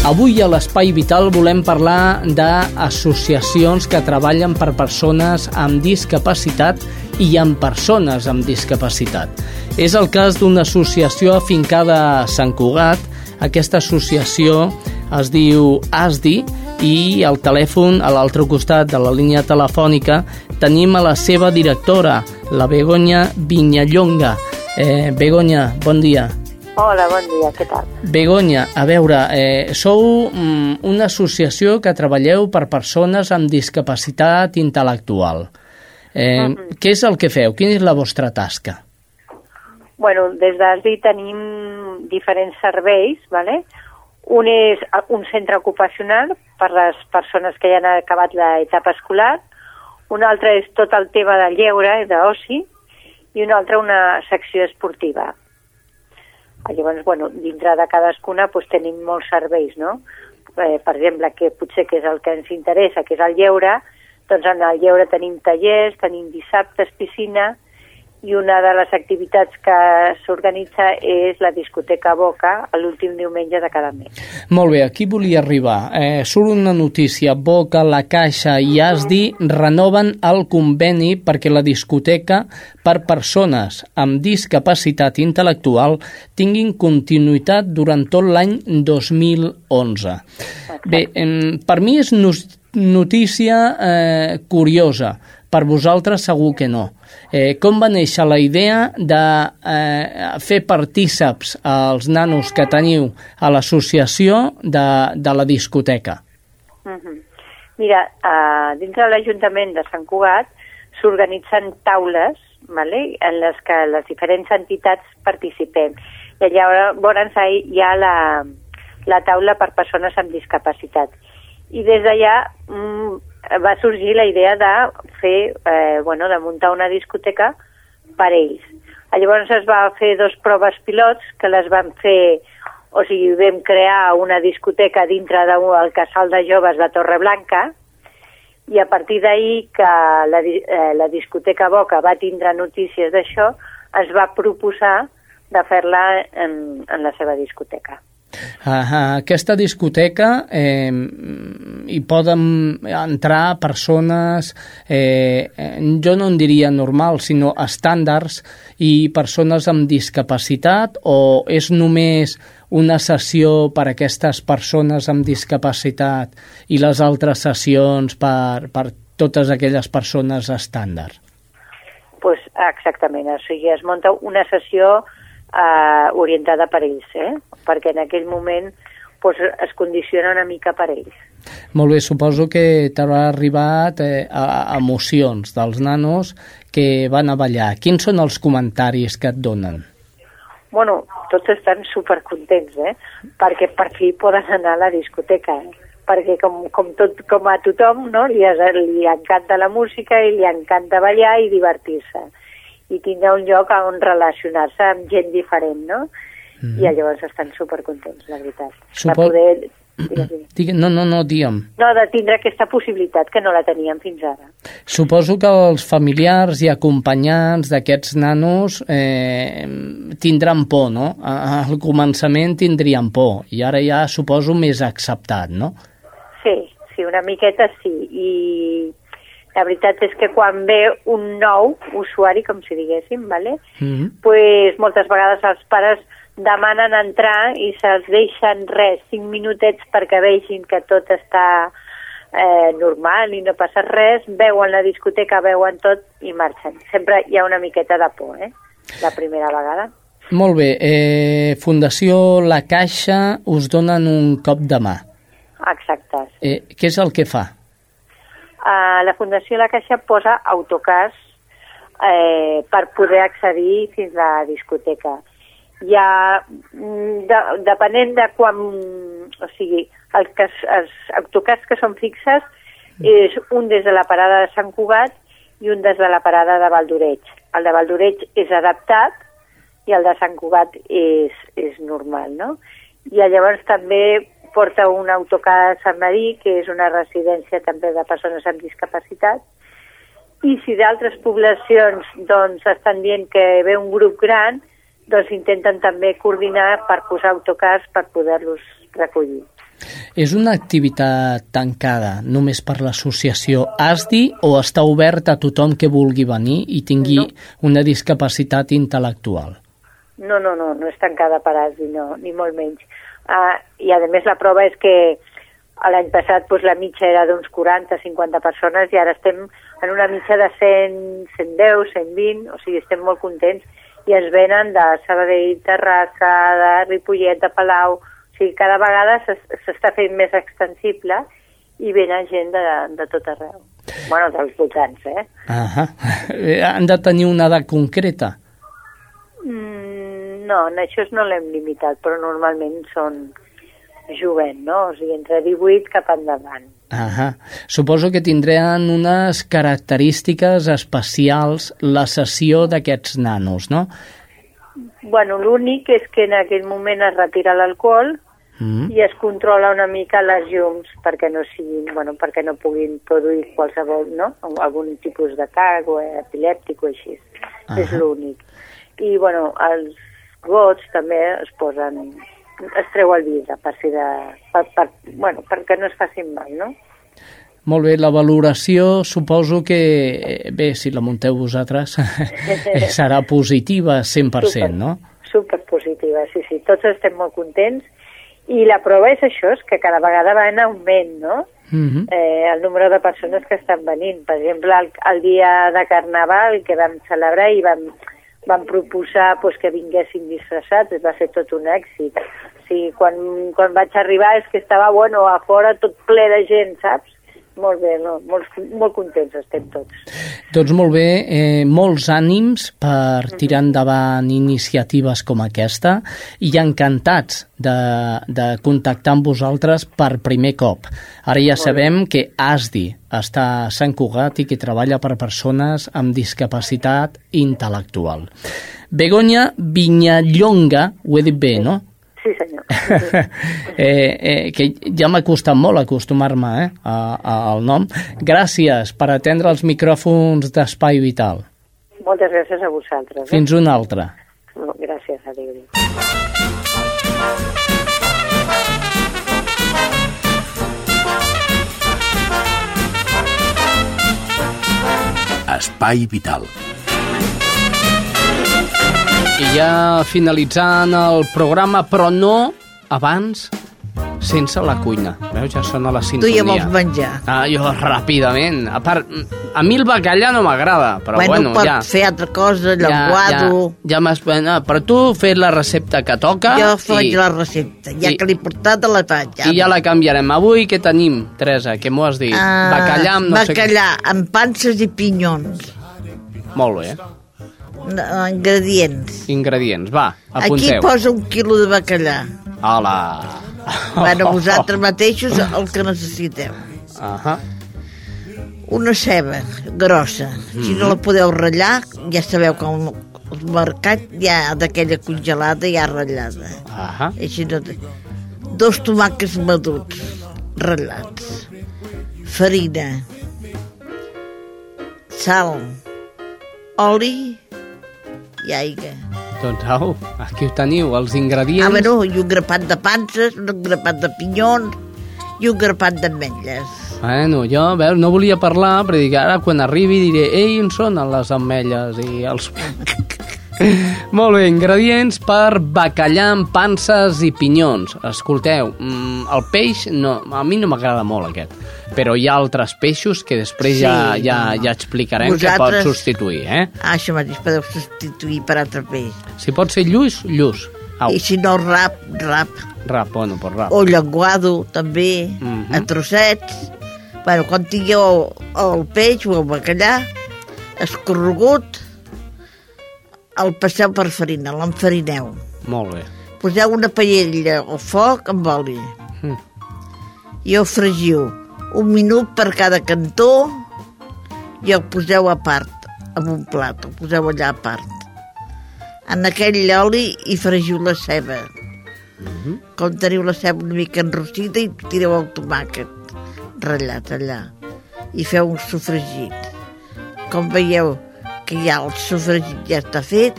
[SPEAKER 1] Avui a l'Espai Vital volem parlar d'associacions que treballen per persones amb discapacitat i amb persones amb discapacitat. És el cas d'una associació afincada a Sant Cugat. Aquesta associació es diu ASDI i al telèfon, a l'altre costat de la línia telefònica, tenim a la seva directora, la Begoña Vinyallonga. Eh, Begoña, bon dia.
[SPEAKER 14] Hola, bon dia, què tal?
[SPEAKER 1] Begoña, a veure, eh, sou mm, una associació que treballeu per persones amb discapacitat intel·lectual. Eh, uh -huh. Què és el que feu? Quina és la vostra tasca?
[SPEAKER 14] Bueno, des d'ASDI tenim diferents serveis, ¿vale? Un és un centre ocupacional per les persones que ja han acabat l'etapa escolar, un altre és tot el tema de lleure, d'oci, i un altre una secció esportiva. Llavors, bueno, dintre de cadascuna doncs, tenim molts serveis, no? Eh, per exemple, que potser que és el que ens interessa, que és el lleure, doncs en el lleure tenim tallers, tenim dissabtes, piscina, i una de les activitats que s'organitza és la discoteca Boca l'últim diumenge de cada mes.
[SPEAKER 1] Molt bé, aquí volia arribar. Eh, surt una notícia, Boca, La Caixa i ASDI renoven el conveni perquè la discoteca per persones amb discapacitat intel·lectual tinguin continuïtat durant tot l'any 2011. Exacte. Bé, eh, per mi és notícia eh, curiosa, per vosaltres segur que no. Eh, com va néixer la idea de eh, fer partíceps als nanos que teniu a l'associació de, de la discoteca?
[SPEAKER 14] Mhm. -huh. Mira, uh, dintre de l'Ajuntament de Sant Cugat s'organitzen taules vale? en les que les diferents entitats participem. I llavors hi ha la, la taula per persones amb discapacitat. I des d'allà mm, va sorgir la idea de fer, eh, bueno, de muntar una discoteca per ells. Llavors es va fer dos proves pilots que les van fer, o sigui, vam crear una discoteca dintre del casal de joves de Torreblanca i a partir d'ahir que la, eh, la discoteca Boca va tindre notícies d'això, es va proposar de fer-la en, en la seva discoteca.
[SPEAKER 1] Uh, aquesta discoteca eh, hi poden entrar persones, eh, jo no en diria normal, sinó estàndards i persones amb discapacitat o és només una sessió per a aquestes persones amb discapacitat i les altres sessions per, per totes aquelles persones estàndard?
[SPEAKER 14] Pues, exactament, o sigui, es munta una sessió eh, orientada per ells, eh? perquè en aquell moment pues, es condiciona una mica per ells.
[SPEAKER 1] Molt bé, suposo que t'haurà arribat eh, a, a emocions dels nanos que van a ballar. Quins són els comentaris que et donen?
[SPEAKER 14] Bueno, tots estan supercontents, eh? perquè per fi poden anar a la discoteca, eh? perquè com, com, tot, com a tothom no? li, li encanta la música i li encanta ballar i divertir-se i tindre un lloc on relacionar-se amb gent diferent, no? Mm. I llavors estan supercontents, la veritat.
[SPEAKER 1] Supo...
[SPEAKER 14] De poder... (clears throat)
[SPEAKER 1] Digue, no, no, no, digue'm.
[SPEAKER 14] No, de tindre aquesta possibilitat que no la teníem fins ara.
[SPEAKER 1] Suposo que els familiars i acompanyants d'aquests nanos eh, tindran por, no? Al començament tindrien por i ara ja suposo més acceptat, no?
[SPEAKER 14] Sí, sí, una miqueta sí. I la veritat és que quan ve un nou usuari, com si diguéssim, vale?
[SPEAKER 1] Mm -hmm.
[SPEAKER 14] pues moltes vegades els pares demanen entrar i se'ls deixen res, cinc minutets perquè vegin que tot està eh, normal i no passa res, veuen la discoteca, veuen tot i marxen. Sempre hi ha una miqueta de por, eh? La primera vegada.
[SPEAKER 1] Molt bé. Eh, Fundació La Caixa us donen un cop de mà.
[SPEAKER 14] Exacte.
[SPEAKER 1] Eh, què és el que fa?
[SPEAKER 14] Uh, la Fundació La Caixa posa autocars eh, per poder accedir fins a la discoteca. Hi ha, de, depenent de quan, o sigui, els, que, els autocars que són fixes és un des de la parada de Sant Cugat i un des de la parada de Valdoreig. El de Valdoreig és adaptat i el de Sant Cugat és, és normal, no? I llavors també porta un autocar a Sant Marí, que és una residència també de persones amb discapacitat, i si d'altres poblacions doncs, estan dient que ve un grup gran, doncs intenten també coordinar per posar autocars per poder-los recollir.
[SPEAKER 1] És una activitat tancada només per l'associació ASDI o està oberta a tothom que vulgui venir i tingui no. una discapacitat intel·lectual?
[SPEAKER 14] No, no, no, no és tancada per ASDI, no, ni molt menys. Uh, I a més la prova és que l'any passat doncs, la mitja era d'uns 40-50 persones i ara estem en una mitja de 100, 110, 120, o sigui, estem molt contents i ens venen de Sabadell, Terrassa, de Ripollet, de Palau, o sigui, cada vegada s'està fent més extensible i venen gent de, de tot arreu. bueno, dels voltants, eh?
[SPEAKER 1] Ah Han de tenir una edat concreta?
[SPEAKER 14] Mm, no, en això no l'hem limitat, però normalment són jovent, no? O sigui, entre 18 cap endavant.
[SPEAKER 1] Ah Suposo que tindran unes característiques especials la sessió d'aquests nanos, no?
[SPEAKER 14] Bueno, l'únic és que en aquell moment es retira l'alcohol mm. i es controla una mica les llums perquè no siguin, bueno, perquè no puguin produir qualsevol, no? Algun tipus de o epilèptic o així. Ah és l'únic i bueno, els gots també es posen es treu el vidre per si de, per, per, bueno, perquè no es facin mal, no?
[SPEAKER 1] Molt bé, la valoració suposo que, bé, si la munteu vosaltres, (laughs) serà positiva 100%, super, no?
[SPEAKER 14] Super positiva, sí, sí. Tots estem molt contents i la prova és això, és que cada vegada va en augment, no?
[SPEAKER 1] Uh -huh.
[SPEAKER 14] eh, el número de persones que estan venint. Per exemple, el, el dia de Carnaval que vam celebrar i vam van proposar pues, que vinguessin disfressats, va ser tot un èxit. O sigui, quan, quan vaig arribar és que estava, bueno, a fora tot ple de gent, saps? Molt bé, no? molt, molt contents estem tots.
[SPEAKER 1] Doncs molt bé, eh, molts ànims per tirar endavant iniciatives com aquesta i encantats de, de contactar amb vosaltres per primer cop. Ara ja molt sabem bé. que ASDI està a Sant Cugat i que treballa per persones amb discapacitat intel·lectual. Begoña Vinyallonga, ho he dit bé, no?
[SPEAKER 14] Sí, senyor. (laughs)
[SPEAKER 1] eh, eh, que ja m'ha costat molt acostumar-me eh, a, a, al nom. Gràcies per atendre els micròfons d'Espai Vital.
[SPEAKER 14] Moltes gràcies a vosaltres. Eh?
[SPEAKER 1] Fins una altra.
[SPEAKER 14] gràcies, adéu.
[SPEAKER 3] Espai Vital.
[SPEAKER 1] Ja finalitzant el programa, però no abans sense la cuina. Veus, ja sona la
[SPEAKER 2] Tu
[SPEAKER 1] sintonia.
[SPEAKER 2] ja vols menjar.
[SPEAKER 1] Ah, jo ràpidament. A part, a mi el bacallà no m'agrada, però bueno,
[SPEAKER 2] pots
[SPEAKER 1] ja.
[SPEAKER 2] fer altra cosa, llenguado...
[SPEAKER 1] Ja, ja m'has... No, però tu fes la recepta que toca
[SPEAKER 2] Jo faig
[SPEAKER 1] i,
[SPEAKER 2] la recepta, ja
[SPEAKER 1] i-
[SPEAKER 2] que l'he portat a la palla.
[SPEAKER 1] i ja la canviarem. Avui què tenim, Teresa? Què m'ho has dit?
[SPEAKER 2] Ah,
[SPEAKER 1] bacallà amb no
[SPEAKER 2] bacallà amb panses i pinyons.
[SPEAKER 1] sé què. Molt bé.
[SPEAKER 2] Ingredients.
[SPEAKER 1] Ingredients, va,
[SPEAKER 2] Aquí
[SPEAKER 1] apunteu.
[SPEAKER 2] posa un quilo de bacallà.
[SPEAKER 1] Hola.
[SPEAKER 2] Bueno, (laughs) vosaltres mateixos el que necessiteu.
[SPEAKER 1] Ahà.
[SPEAKER 2] Una ceba grossa. Si no la podeu ratllar, ja sabeu que al mercat ha d'aquella congelada ja ratllada.
[SPEAKER 1] Ahà.
[SPEAKER 2] Així no. Dos tomàquets madurs, ratllats. Farina. Sal. Oli i aigua.
[SPEAKER 1] Doncs au, aquí ho teniu, els ingredients.
[SPEAKER 2] Ah, bueno, i un grapat de panses, un grapat de pinyons i un grapat d'ametlles.
[SPEAKER 1] Bueno, jo veus, no volia parlar, però dic, ara quan arribi diré, ei, on són les ametlles i els... Molt bé, ingredients per bacallà amb panses i pinyons. Escolteu, mm, el peix, no, a mi no m'agrada molt aquest, però hi ha altres peixos que després
[SPEAKER 2] Sí,
[SPEAKER 1] ja, ja, ja explicarem que
[SPEAKER 2] Vosaltres-
[SPEAKER 1] pots substituir, eh?
[SPEAKER 2] Això mateix, podeu substituir per altre peix.
[SPEAKER 1] Si pot ser lluç, lluç. Au,
[SPEAKER 2] I si no, rap, rap.
[SPEAKER 1] rap, bueno, pues rap.
[SPEAKER 2] O llenguado, també,
[SPEAKER 1] Mhm.
[SPEAKER 2] a trossets. Bueno, quan tingueu el peix o el bacallà escorregut, el passeu per farina, l'enfarineu.
[SPEAKER 1] Molt bé.
[SPEAKER 2] Poseu una paella al foc amb oli
[SPEAKER 1] Mm.
[SPEAKER 2] i el fregiu un minut per cada cantó i el poseu a part, en un plat, el poseu allà a part. En aquell oli hi fregiu la ceba. Com teniu la ceba una mica enrossida i tireu el tomàquet ratllat allà i feu un sofregit. Com veieu que ja el sofregit ja està fet,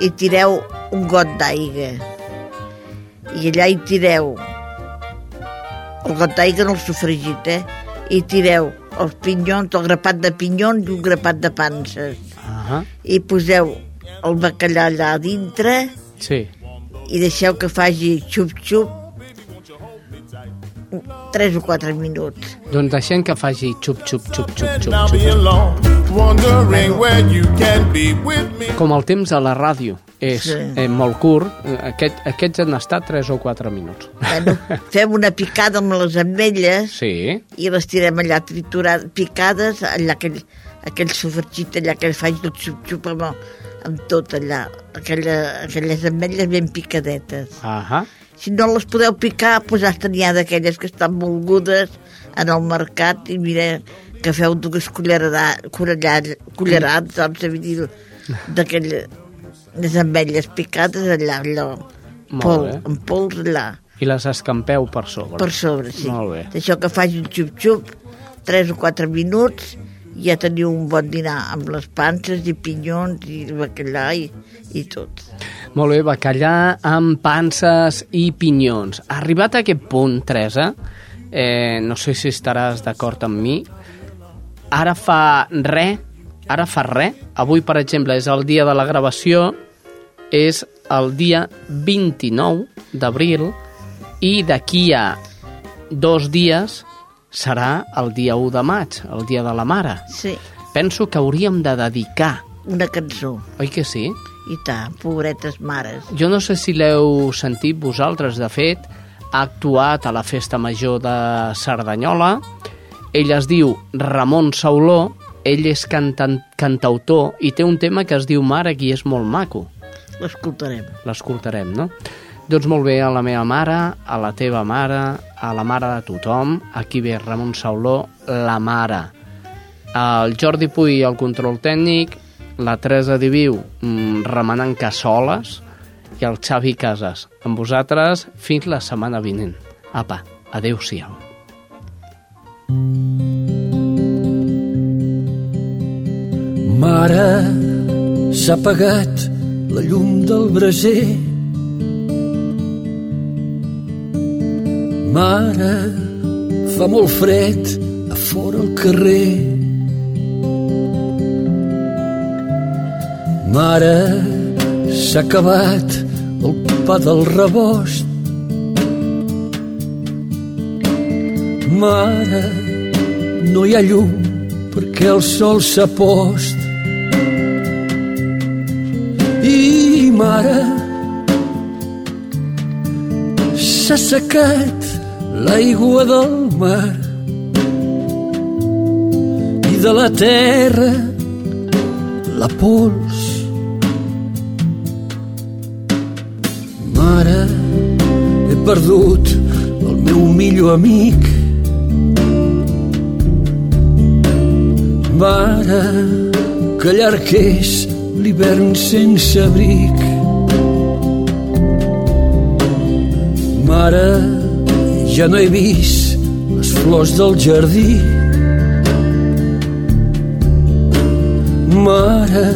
[SPEAKER 2] i tireu un got d'aigua. I allà hi tireu el got d'aigua en el sofregit, eh? I tireu els pinyons, el grapat de pinyons i un grapat de panses.
[SPEAKER 1] Ahà.
[SPEAKER 2] I poseu el bacallà allà a dintre
[SPEAKER 1] Sí.
[SPEAKER 2] i deixeu que faci xup-xup 3 o 4 minuts.
[SPEAKER 1] Doncs deixem que faci xup, xup, xup, xup, xup, xup. Com el temps a la ràdio és
[SPEAKER 2] Sí.
[SPEAKER 1] eh, molt curt, aquest, aquests han estat 3 o 4 minuts.
[SPEAKER 2] Bueno, (laughs) fem una picada amb les ametlles
[SPEAKER 1] Sí,
[SPEAKER 2] i les tirem allà triturades, picades, allà aquell, aquell sofregit allà que faig el xup-xup amb, amb tot allà, aquella, aquelles ametlles ben picadetes.
[SPEAKER 1] ahà.
[SPEAKER 2] Si no les podeu picar, doncs hasta n'hi ha d'aquelles que estan volgudes en el mercat i mira que feu dues cullerades, cullerades, sé dir, d'aquelles les ametlles picades allà, allò, pol, amb pols allà,
[SPEAKER 1] I les escampeu per sobre.
[SPEAKER 2] per sobre, sí.
[SPEAKER 1] Molt bé.
[SPEAKER 2] D'això que faci un xup-xup, 3 o 4 minuts, ja teniu un bon dinar amb les panses i pinyons i bacallà i, i tot.
[SPEAKER 1] Molt bé, bacallà amb panses i pinyons. Arribat a aquest punt, Teresa, eh, no sé si estaràs d'acord amb mi, ara fa res, ara fa res, avui, per exemple, és el dia de la gravació, és el dia 29 d'abril i d'aquí a dos dies serà el dia 1 de maig, el dia de la mare.
[SPEAKER 2] Sí,
[SPEAKER 1] Penso que hauríem de dedicar,
[SPEAKER 2] una cançó.
[SPEAKER 1] oi que sí?
[SPEAKER 2] I tant, pobretes mares.
[SPEAKER 1] Jo no sé si l'heu sentit vosaltres, de fet, ha actuat a la Festa Major de Cerdanyola. Ell es diu Ramon Sauló, ell és cantant, cantautor i té un tema que es diu Mare, qui és molt maco.
[SPEAKER 2] L'escoltarem.
[SPEAKER 1] L'escoltarem, no? Doncs molt bé, a la meva mare, a la teva mare, a la mare de tothom, aquí ve Ramon Sauló, la mare. El Jordi Puy, el control tècnic, la Teresa Diviu, mm, remenant cassoles, i el Xavi Casas. Amb vosaltres fins la setmana vinent. Apa, adeu-siau.
[SPEAKER 15] Mare, s'ha apagat la llum del braser. Mare, fa molt fred a fora al carrer. Mare, s'ha acabat el pa del rebost. Mare, no hi ha llum perquè el sol s'ha post. I mare, s'ha secat l'aigua del mar i de la terra la pols. Mare, he perdut el meu millor amic. Mare, que llarg és l'hivern sense abric. Mare, ja no he vist les flors del jardí. Mare,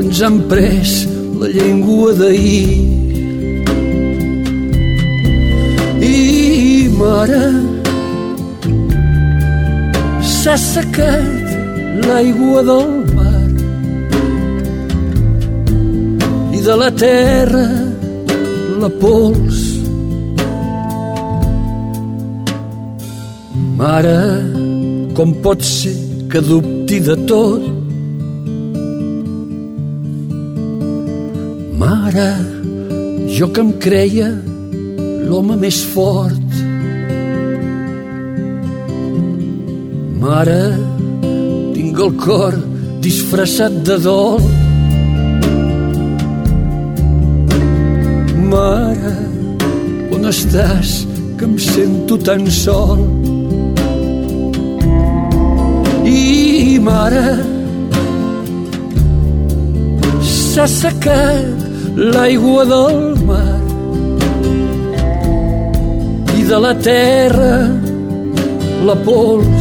[SPEAKER 15] ens han pres la llengua d'ahir. I mare, s'ha secat l'aigua del mar i de la terra la pols. Mare, com pot ser que dubti de tot? Mare, jo que em creia l'home més fort. Mare, tinc el cor disfressat de dol. Mare, on estàs que em sento tan sol? Mare, s'ha secat l'aigua del mar i de la terra la pols